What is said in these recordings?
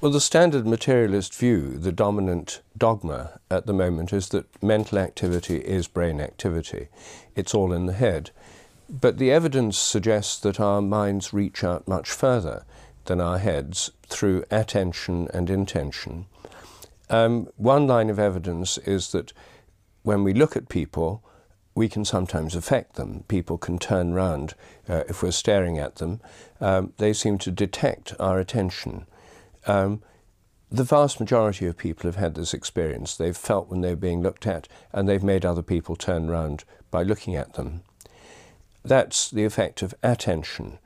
Well, the standard materialist view, the dominant dogma at the moment, is that mental activity is brain activity. It's all in the head. But the evidence suggests that our minds reach out much further than our heads through attention and intention. Um, one line of evidence is that when we look at people, we can sometimes affect them. People can turn round uh, if we're staring at them. Um, they seem to detect our attention. Um, the vast majority of people have had this experience. They've felt when they're being looked at, and they've made other people turn round by looking at them. That's the effect of attention.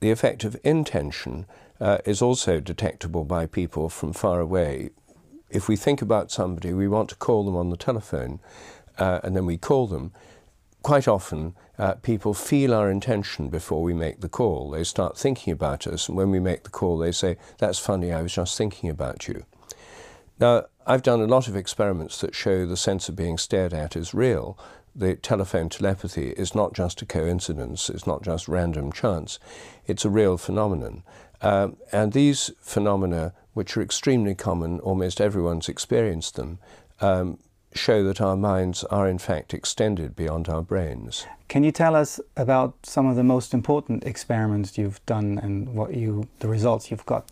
The effect of intention uh, is also detectable by people from far away. If we think about somebody, we want to call them on the telephone, uh, and then we call them. Quite often, uh, people feel our intention before we make the call. They start thinking about us, and when we make the call, they say, That's funny, I was just thinking about you. Now, I've done a lot of experiments that show the sense of being stared at is real, the telephone telepathy is not just a coincidence, it's not just random chance, it's a real phenomenon. Um, and these phenomena, which are extremely common, almost everyone's experienced them, um, show that our minds are in fact extended beyond our brains. Can you tell us about some of the most important experiments you've done and what you, the results you've got?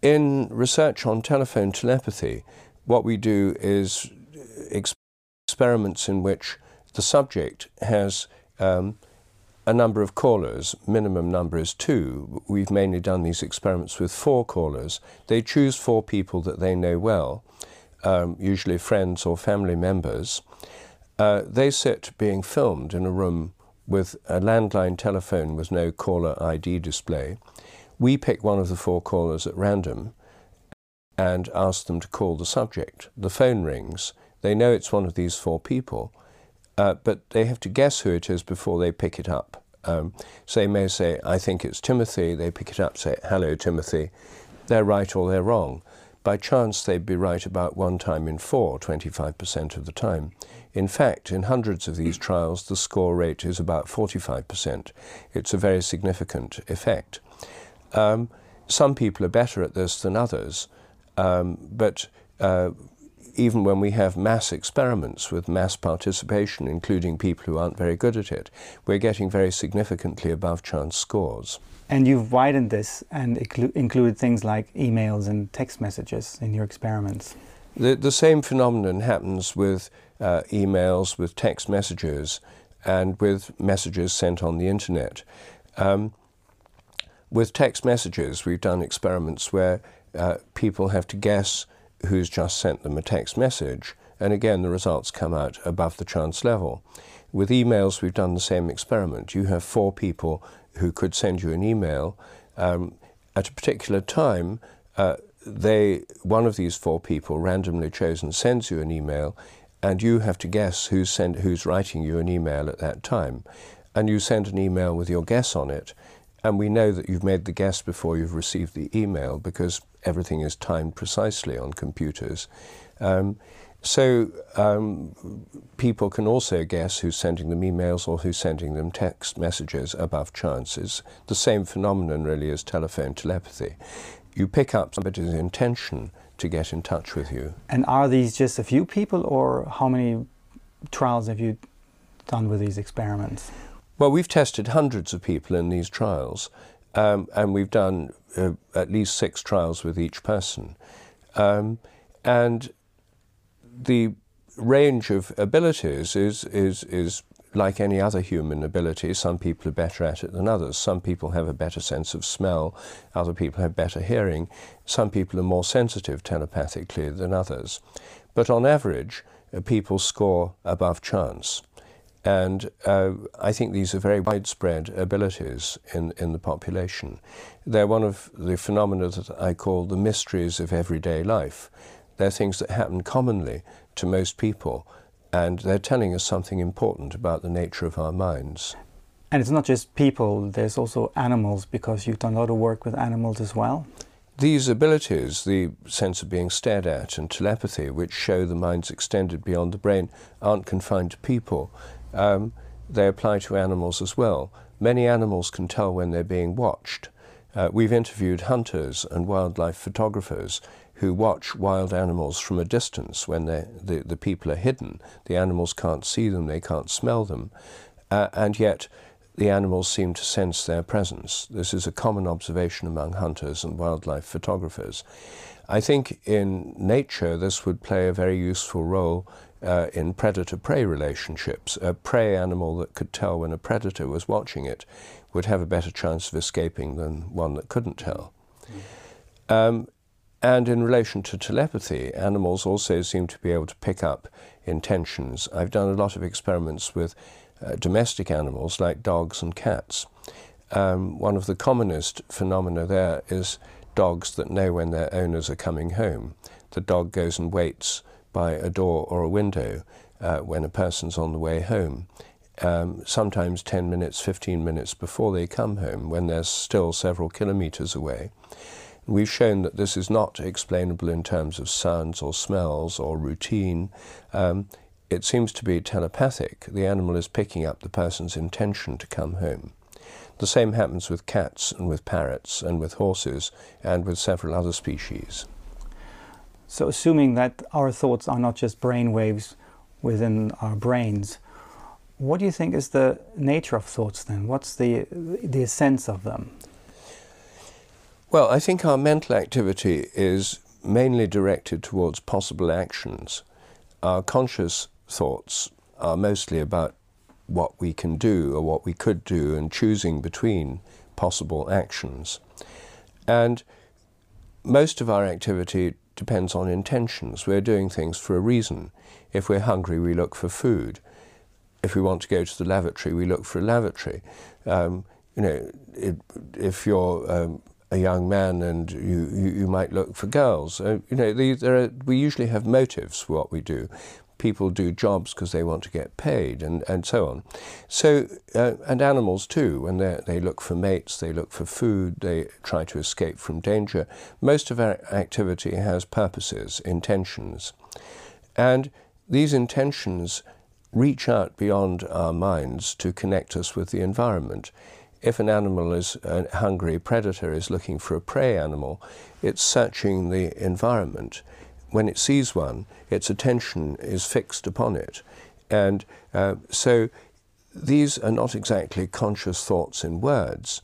In research on telephone telepathy, what we do is experiments in which the subject has um, a number of callers, minimum number is two. We've mainly done these experiments with four callers. They choose four people that they know well, um, usually friends or family members. Uh, they sit being filmed in a room with a landline telephone with no caller ID display. We pick one of the four callers at random and ask them to call the subject. The phone rings they know it's one of these four people, uh, but they have to guess who it is before they pick it up. Um, so they may say, I think it's Timothy. They pick it up, say, hello, Timothy. They're right or they're wrong. By chance, they'd be right about one time in four, 25% of the time. In fact, in hundreds of these trials, the score rate is about 45%. It's a very significant effect. Um, some people are better at this than others, um, but uh, even when we have mass experiments with mass participation, including people who aren't very good at it, we're getting very significantly above chance scores. And you've widened this and inclu included things like emails and text messages in your experiments. The, the same phenomenon happens with uh, emails, with text messages, and with messages sent on the internet. Um, with text messages, we've done experiments where uh, people have to guess who's just sent them a text message, and again the results come out above the chance level. With emails, we've done the same experiment. You have four people who could send you an email. Um, at a particular time, uh, they, one of these four people, randomly chosen, sends you an email, and you have to guess who's, who's writing you an email at that time. And you send an email with your guess on it, and we know that you've made the guess before you've received the email because everything is timed precisely on computers. Um, so um, people can also guess who's sending them emails or who's sending them text messages above chance. It's the same phenomenon really as telephone telepathy. You pick up somebody's intention to get in touch with you. And are these just a few people or how many trials have you done with these experiments? Well, we've tested hundreds of people in these trials, um, and we've done uh, at least six trials with each person. Um, and the range of abilities is, is, is like any other human ability. Some people are better at it than others. Some people have a better sense of smell, other people have better hearing. Some people are more sensitive telepathically than others. But on average, uh, people score above chance. And uh, I think these are very widespread abilities in, in the population. They're one of the phenomena that I call the mysteries of everyday life. They're things that happen commonly to most people, and they're telling us something important about the nature of our minds. And it's not just people, there's also animals, because you've done a lot of work with animals as well. These abilities, the sense of being stared at and telepathy, which show the mind's extended beyond the brain, aren't confined to people um, they apply to animals as well. Many animals can tell when they're being watched. Uh, we've interviewed hunters and wildlife photographers who watch wild animals from a distance when the, the people are hidden. The animals can't see them, they can't smell them, uh, and yet the animals seem to sense their presence. This is a common observation among hunters and wildlife photographers. I think in nature this would play a very useful role uh, in predator-prey relationships. A prey animal that could tell when a predator was watching it would have a better chance of escaping than one that couldn't tell. Mm. Um, and in relation to telepathy, animals also seem to be able to pick up intentions. I've done a lot of experiments with uh, domestic animals like dogs and cats. Um, one of the commonest phenomena there is dogs that know when their owners are coming home. The dog goes and waits by a door or a window uh, when a person's on the way home. Um, sometimes 10 minutes, 15 minutes before they come home, when they're still several kilometers away. We've shown that this is not explainable in terms of sounds or smells or routine. Um, it seems to be telepathic. The animal is picking up the person's intention to come home. The same happens with cats and with parrots and with horses and with several other species. So assuming that our thoughts are not just brain waves within our brains, what do you think is the nature of thoughts then? What's the, the essence of them? Well, I think our mental activity is mainly directed towards possible actions. Our conscious thoughts are mostly about what we can do or what we could do and choosing between possible actions. And most of our activity depends on intentions. We're doing things for a reason. If we're hungry, we look for food. If we want to go to the lavatory, we look for a lavatory. Um, you know, it, if you're um, a young man and you, you, you, might look for girls. Uh, you know, the, there are, we usually have motives for what we do people do jobs because they want to get paid and, and so on. So, uh, and animals too, when they look for mates, they look for food, they try to escape from danger. Most of our activity has purposes, intentions. And these intentions reach out beyond our minds to connect us with the environment. If an animal is a hungry predator is looking for a prey animal, it's searching the environment when it sees one, its attention is fixed upon it. And uh, so these are not exactly conscious thoughts in words.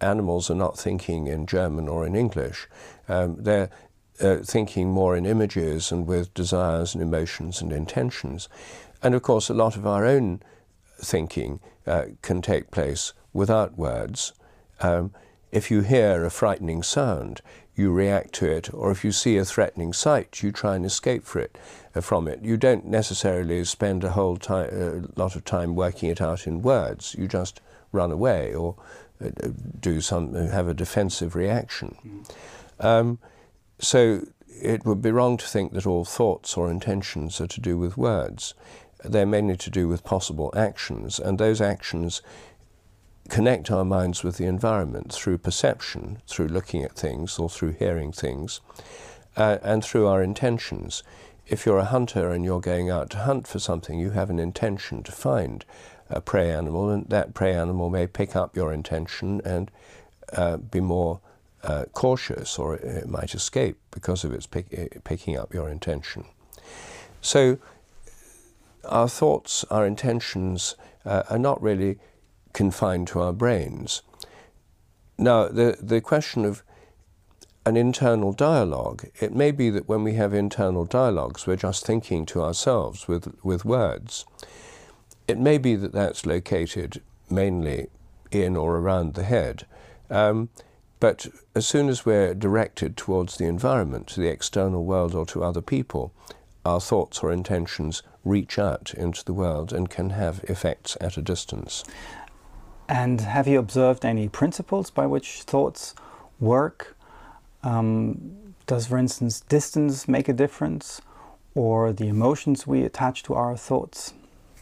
Animals are not thinking in German or in English. Um, they're uh, thinking more in images and with desires and emotions and intentions. And of course, a lot of our own thinking uh, can take place without words. Um, if you hear a frightening sound, you react to it, or if you see a threatening sight, you try and escape for it, uh, from it. You don't necessarily spend a whole time, a lot of time working it out in words. You just run away or uh, do some, uh, have a defensive reaction. Um, so it would be wrong to think that all thoughts or intentions are to do with words. They're mainly to do with possible actions, and those actions connect our minds with the environment through perception, through looking at things or through hearing things, uh, and through our intentions. If you're a hunter and you're going out to hunt for something, you have an intention to find a prey animal, and that prey animal may pick up your intention and uh, be more uh, cautious, or it might escape because of its pick, picking up your intention. So, our thoughts, our intentions uh, are not really confined to our brains. Now, the, the question of an internal dialogue, it may be that when we have internal dialogues, we're just thinking to ourselves with, with words. It may be that that's located mainly in or around the head. Um, but as soon as we're directed towards the environment, to the external world, or to other people, our thoughts or intentions reach out into the world and can have effects at a distance. And have you observed any principles by which thoughts work? Um, does, for instance, distance make a difference or the emotions we attach to our thoughts?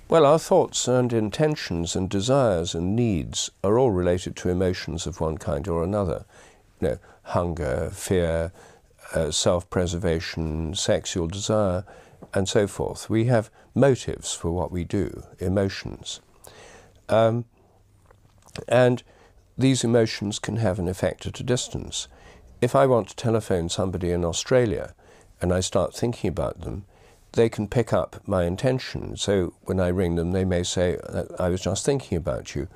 Well, our thoughts and intentions and desires and needs are all related to emotions of one kind or another. You know, hunger, fear, uh, self-preservation, sexual desire, and so forth. We have motives for what we do, emotions. Um, and these emotions can have an effect at a distance. If I want to telephone somebody in Australia and I start thinking about them, they can pick up my intention. So when I ring them, they may say, I was just thinking about you.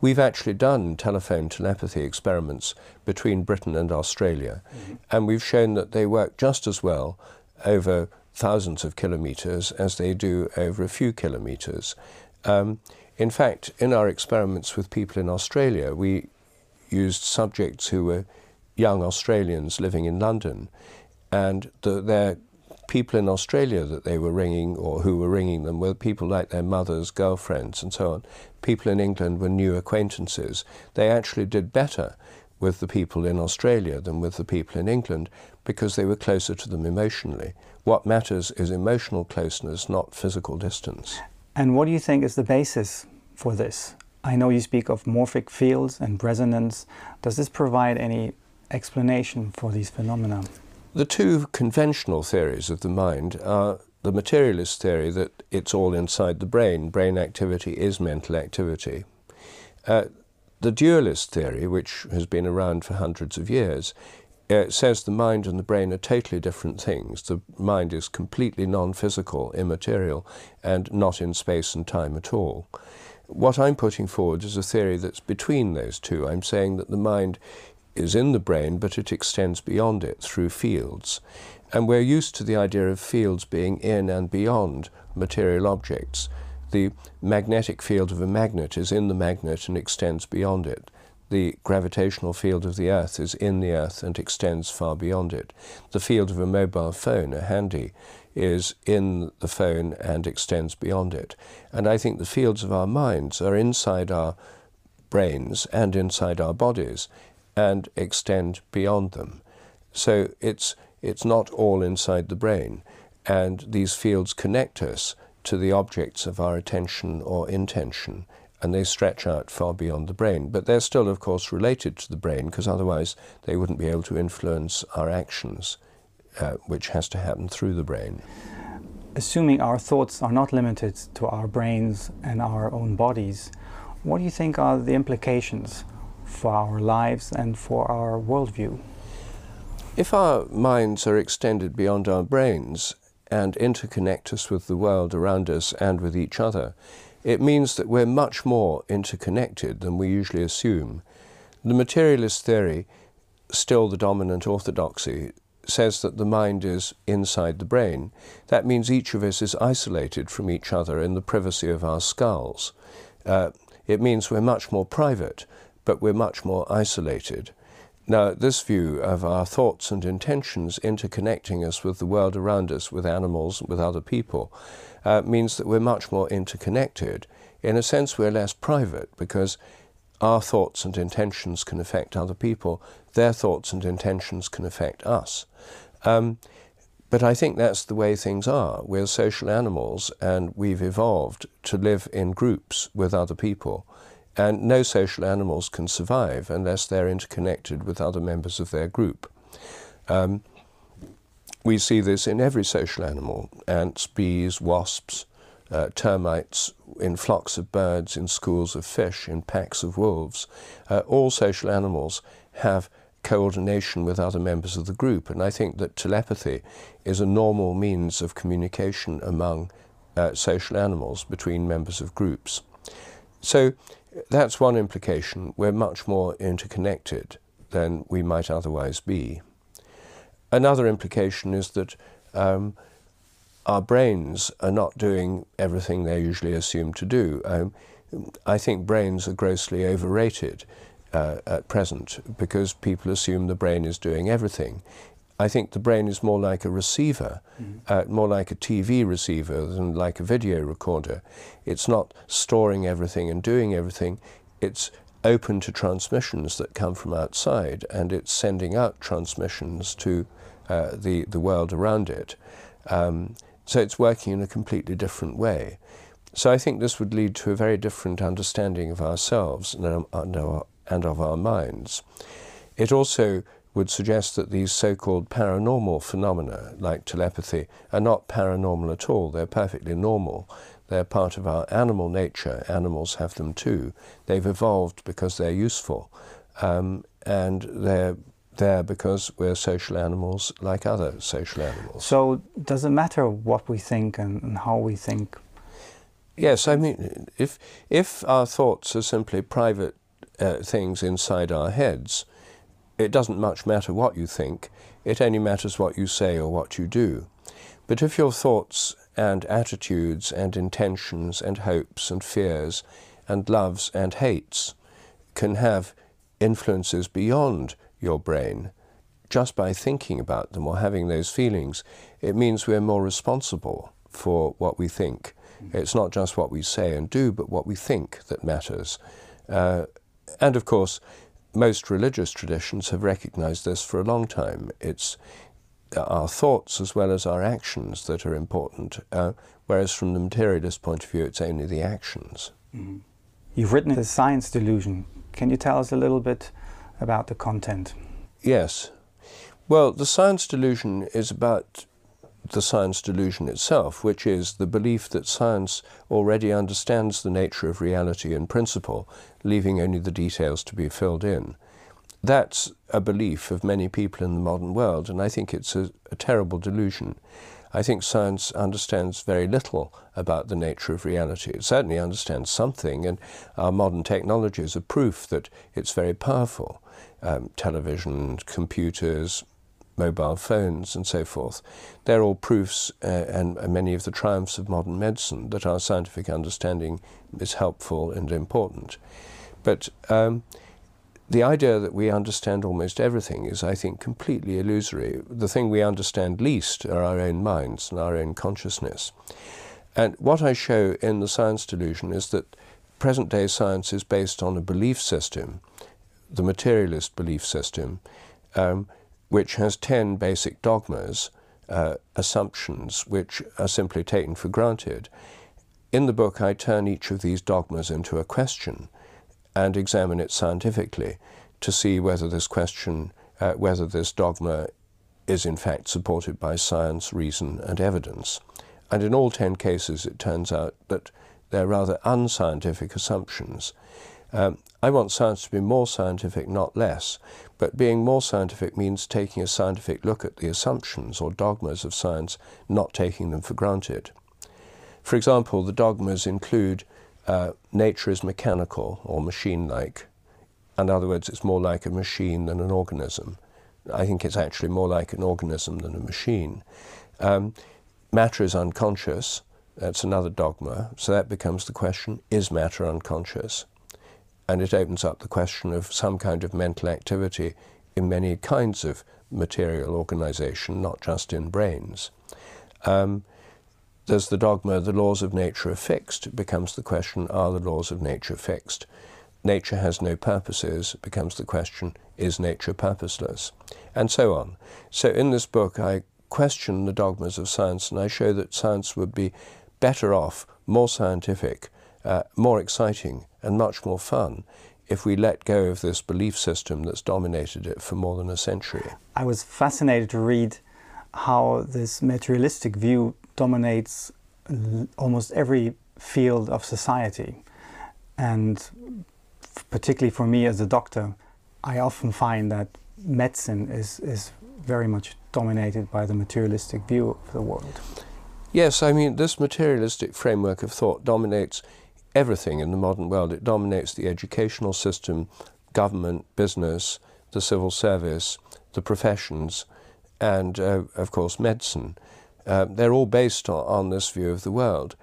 We've actually done telephone telepathy experiments between Britain and Australia, mm-hmm. and we've shown that they work just as well over thousands of kilometres as they do over a few kilometres. Um, in fact, in our experiments with people in Australia, we used subjects who were young Australians living in London, and the, their people in Australia that they were ringing or who were ringing them were people like their mothers, girlfriends, and so on. People in England were new acquaintances. They actually did better with the people in Australia than with the people in England because they were closer to them emotionally. What matters is emotional closeness, not physical distance. And what do you think is the basis for this? I know you speak of morphic fields and resonance. Does this provide any explanation for these phenomena? The two conventional theories of the mind are the materialist theory that it's all inside the brain, brain activity is mental activity. Uh, the dualist theory, which has been around for hundreds of years, uh, says the mind and the brain are totally different things. The mind is completely non physical, immaterial, and not in space and time at all. What I'm putting forward is a theory that's between those two. I'm saying that the mind is in the brain, but it extends beyond it through fields. And we're used to the idea of fields being in and beyond material objects. The magnetic field of a magnet is in the magnet and extends beyond it. The gravitational field of the Earth is in the Earth and extends far beyond it. The field of a mobile phone, a handy, is in the phone and extends beyond it. And I think the fields of our minds are inside our brains and inside our bodies and extend beyond them. So it's, it's not all inside the brain, and these fields connect us to the objects of our attention or intention, and they stretch out far beyond the brain. But they're still, of course, related to the brain, because otherwise they wouldn't be able to influence our actions, uh, which has to happen through the brain. Assuming our thoughts are not limited to our brains and our own bodies, what do you think are the implications for our lives and for our worldview. If our minds are extended beyond our brains and interconnect us with the world around us and with each other, it means that we're much more interconnected than we usually assume. The materialist theory, still the dominant orthodoxy, says that the mind is inside the brain. That means each of us is isolated from each other in the privacy of our skulls. Uh, it means we're much more private but we're much more isolated. Now, this view of our thoughts and intentions interconnecting us with the world around us, with animals, with other people, uh, means that we're much more interconnected. In a sense, we're less private because our thoughts and intentions can affect other people, their thoughts and intentions can affect us. Um, but I think that's the way things are. We're social animals and we've evolved to live in groups with other people. And no social animals can survive unless they're interconnected with other members of their group. Um, we see this in every social animal ants, bees, wasps, uh, termites, in flocks of birds, in schools of fish, in packs of wolves. Uh, all social animals have coordination with other members of the group, and I think that telepathy is a normal means of communication among uh, social animals between members of groups. So that's one implication. We're much more interconnected than we might otherwise be. Another implication is that um, our brains are not doing everything they're usually assumed to do. Um, I think brains are grossly overrated uh, at present because people assume the brain is doing everything. I think the brain is more like a receiver, mm. uh, more like a TV receiver than like a video recorder. It's not storing everything and doing everything. It's open to transmissions that come from outside, and it's sending out transmissions to uh, the the world around it. Um, so it's working in a completely different way. So I think this would lead to a very different understanding of ourselves and, um, and, our, and of our minds. It also would suggest that these so-called paranormal phenomena, like telepathy, are not paranormal at all. They're perfectly normal. They're part of our animal nature. Animals have them too. They've evolved because they're useful. Um, and they're there because we're social animals like other social animals. So, does it matter what we think and, and how we think? Yes, I mean, if, if our thoughts are simply private uh, things inside our heads, it doesn't much matter what you think, it only matters what you say or what you do. But if your thoughts and attitudes and intentions and hopes and fears and loves and hates can have influences beyond your brain, just by thinking about them or having those feelings, it means we're more responsible for what we think. It's not just what we say and do, but what we think that matters. Uh, and of course, most religious traditions have recognized this for a long time. It's our thoughts as well as our actions that are important, uh, whereas from the materialist point of view, it's only the actions. Mm-hmm. You've written The Science Delusion. Can you tell us a little bit about the content? Yes. Well, the science delusion is about the science delusion itself, which is the belief that science already understands the nature of reality in principle, leaving only the details to be filled in. That's a belief of many people in the modern world, and I think it's a, a terrible delusion. I think science understands very little about the nature of reality. It certainly understands something, and our modern technologies are proof that it's very powerful. Um, television, computers, mobile phones, and so forth. They're all proofs, uh, and, many of the triumphs of modern medicine, that our scientific understanding is helpful and important. But um, the idea that we understand almost everything is, I think, completely illusory. The thing we understand least are our own minds and our own consciousness. And what I show in the science delusion is that present day science is based on a belief system, the materialist belief system, um, which has 10 basic dogmas, uh, assumptions, which are simply taken for granted. In the book, I turn each of these dogmas into a question and examine it scientifically to see whether this question, uh, whether this dogma is in fact supported by science, reason, and evidence. And in all 10 cases, it turns out that they're rather unscientific assumptions. Um, I want science to be more scientific, not less, but being more scientific means taking a scientific look at the assumptions or dogmas of science, not taking them for granted. For example, the dogmas include uh, nature is mechanical or machine like. In other words, it's more like a machine than an organism. I think it's actually more like an organism than a machine. Um, matter is unconscious. That's another dogma. So that becomes the question is matter unconscious? And it opens up the question of some kind of mental activity in many kinds of material organization, not just in brains. Um, there's the dogma, the laws of nature are fixed. It becomes the question, are the laws of nature fixed? Nature has no purposes. It becomes the question, is nature purposeless? And so on. So in this book, I question the dogmas of science and I show that science would be better off, more scientific, uh, more exciting, and much more fun if we let go of this belief system that's dominated it for more than a century. I was fascinated to read how this materialistic view dominates almost every field of society. And particularly for me as a doctor, I often find that medicine is, is very much dominated by the materialistic view of the world. Yes, I mean, this materialistic framework of thought dominates everything in the modern world. It dominates the educational system, government, business, the civil service, the professions, and, uh, of course, medicine. Uh, they're all based on, on this view of the world.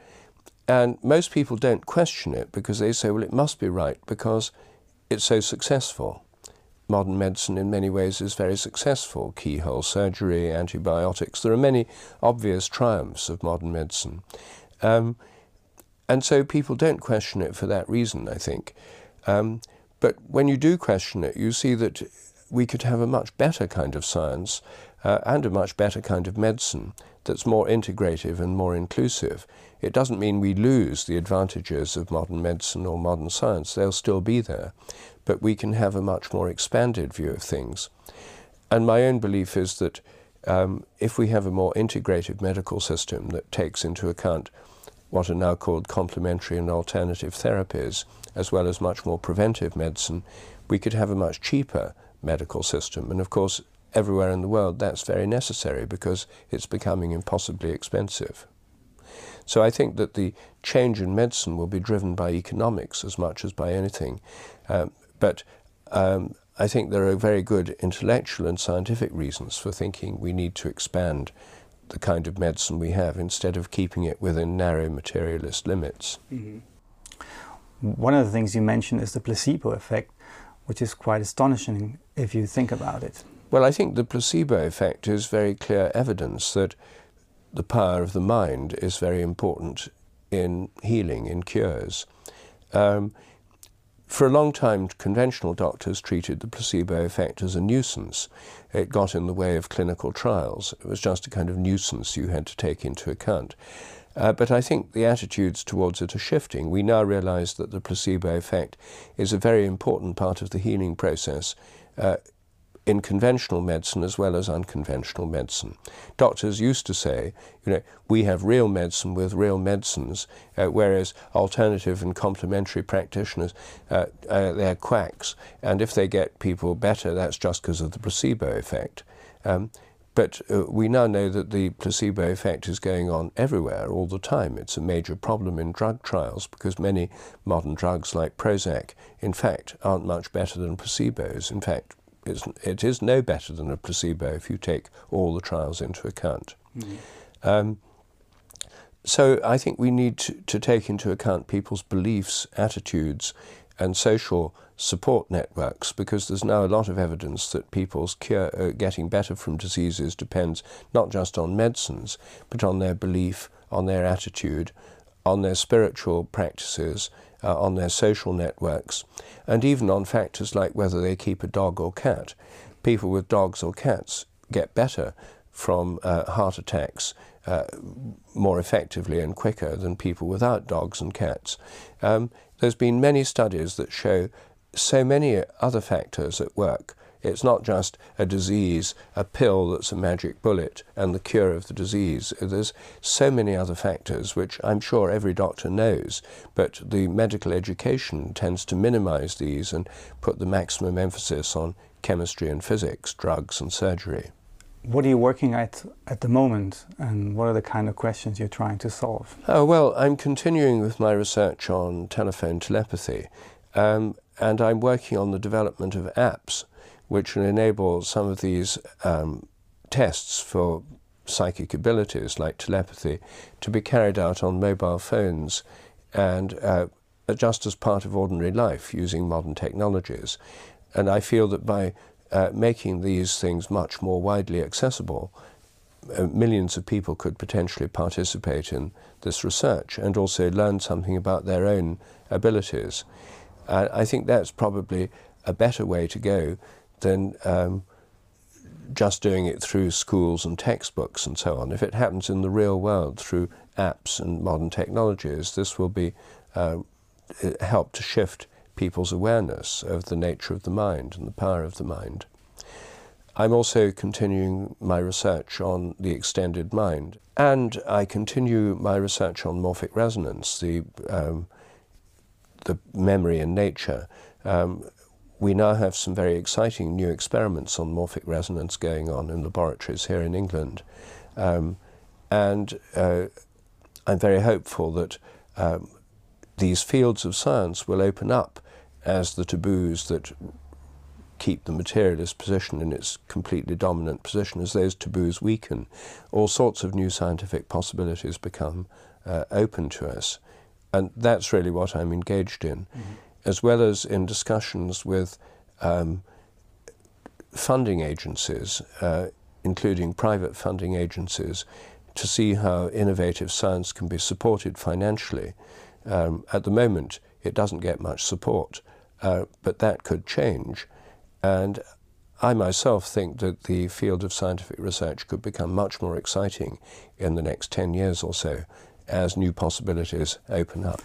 And most people don't question it because they say, well, it must be right because it's so successful. Modern medicine, in many ways, is very successful. Keyhole surgery, antibiotics. There are many obvious triumphs of modern medicine. Um, and so people don't question it for that reason, I think. Um, but when you do question it, you see that we could have a much better kind of science uh, and a much better kind of medicine that's more integrative and more inclusive. It doesn't mean we lose the advantages of modern medicine or modern science, they'll still be there. But we can have a much more expanded view of things. And my own belief is that um, if we have a more integrated medical system that takes into account what are now called complementary and alternative therapies, as well as much more preventive medicine, we could have a much cheaper medical system. And of course, everywhere in the world that's very necessary because it's becoming impossibly expensive. So I think that the change in medicine will be driven by economics as much as by anything. Um, but um, I think there are very good intellectual and scientific reasons for thinking we need to expand the kind of medicine we have instead of keeping it within narrow materialist limits. Mm-hmm. One of the things you mentioned is the placebo effect, which is quite astonishing if you think about it. Well, I think the placebo effect is very clear evidence that the power of the mind is very important in healing, in cures. Um, for a long time, conventional doctors treated the placebo effect as a nuisance. It got in the way of clinical trials. It was just a kind of nuisance you had to take into account. Uh, but I think the attitudes towards it are shifting. We now realize that the placebo effect is a very important part of the healing process. Uh, in conventional medicine as well as unconventional medicine. Doctors used to say, you know, we have real medicine with real medicines, uh, whereas alternative and complementary practitioners, uh, uh, they're quacks, and if they get people better, that's just because of the placebo effect. Um, but uh, we now know that the placebo effect is going on everywhere all the time. It's a major problem in drug trials because many modern drugs like Prozac, in fact, aren't much better than placebos. In fact, it's, it is no better than a placebo if you take all the trials into account. Mm. Um, so I think we need to, to, take into account people's beliefs, attitudes, and social support networks because there's now a lot of evidence that people's cure, uh, getting better from diseases depends not just on medicines, but on their belief, on their attitude, on their spiritual practices, uh, on their social networks, and even on factors like whether they keep a dog or cat. People with dogs or cats get better from uh, heart attacks uh, more effectively and quicker than people without dogs and cats. Um, there's been many studies that show so many other factors at work it's not just a disease, a pill that's a magic bullet and the cure of the disease. There's so many other factors which I'm sure every doctor knows, but the medical education tends to minimize these and put the maximum emphasis on chemistry and physics, drugs and surgery. What are you working at at the moment, and what are the kind of questions you're trying to solve? Oh, well, I'm continuing with my research on telephone telepathy, um, and I'm working on the development of apps which will enable some of these um, tests for psychic abilities like telepathy to be carried out on mobile phones and uh, just as part of ordinary life using modern technologies. And I feel that by uh, making these things much more widely accessible, uh, millions of people could potentially participate in this research and also learn something about their own abilities. I think that's probably a better way to go than um, just doing it through schools and textbooks and so on. If it happens in the real world through apps and modern technologies, this will be uh, help to shift people's awareness of the nature of the mind and the power of the mind. I'm also continuing my research on the extended mind, and I continue my research on morphic resonance, the um, the memory in nature. Um, we now have some very exciting new experiments on morphic resonance going on in laboratories here in England. Um, and uh, I'm very hopeful that um, these fields of science will open up as the taboos that keep the materialist position in its completely dominant position, as those taboos weaken, all sorts of new scientific possibilities become uh, open to us. And that's really what I'm engaged in. Mm-hmm as well as in discussions with um, funding agencies, uh, including private funding agencies, to see how innovative science can be supported financially. Um, at the moment, it doesn't get much support, uh, but that could change. And I myself think that the field of scientific research could become much more exciting in the next 10 years or so as new possibilities open up.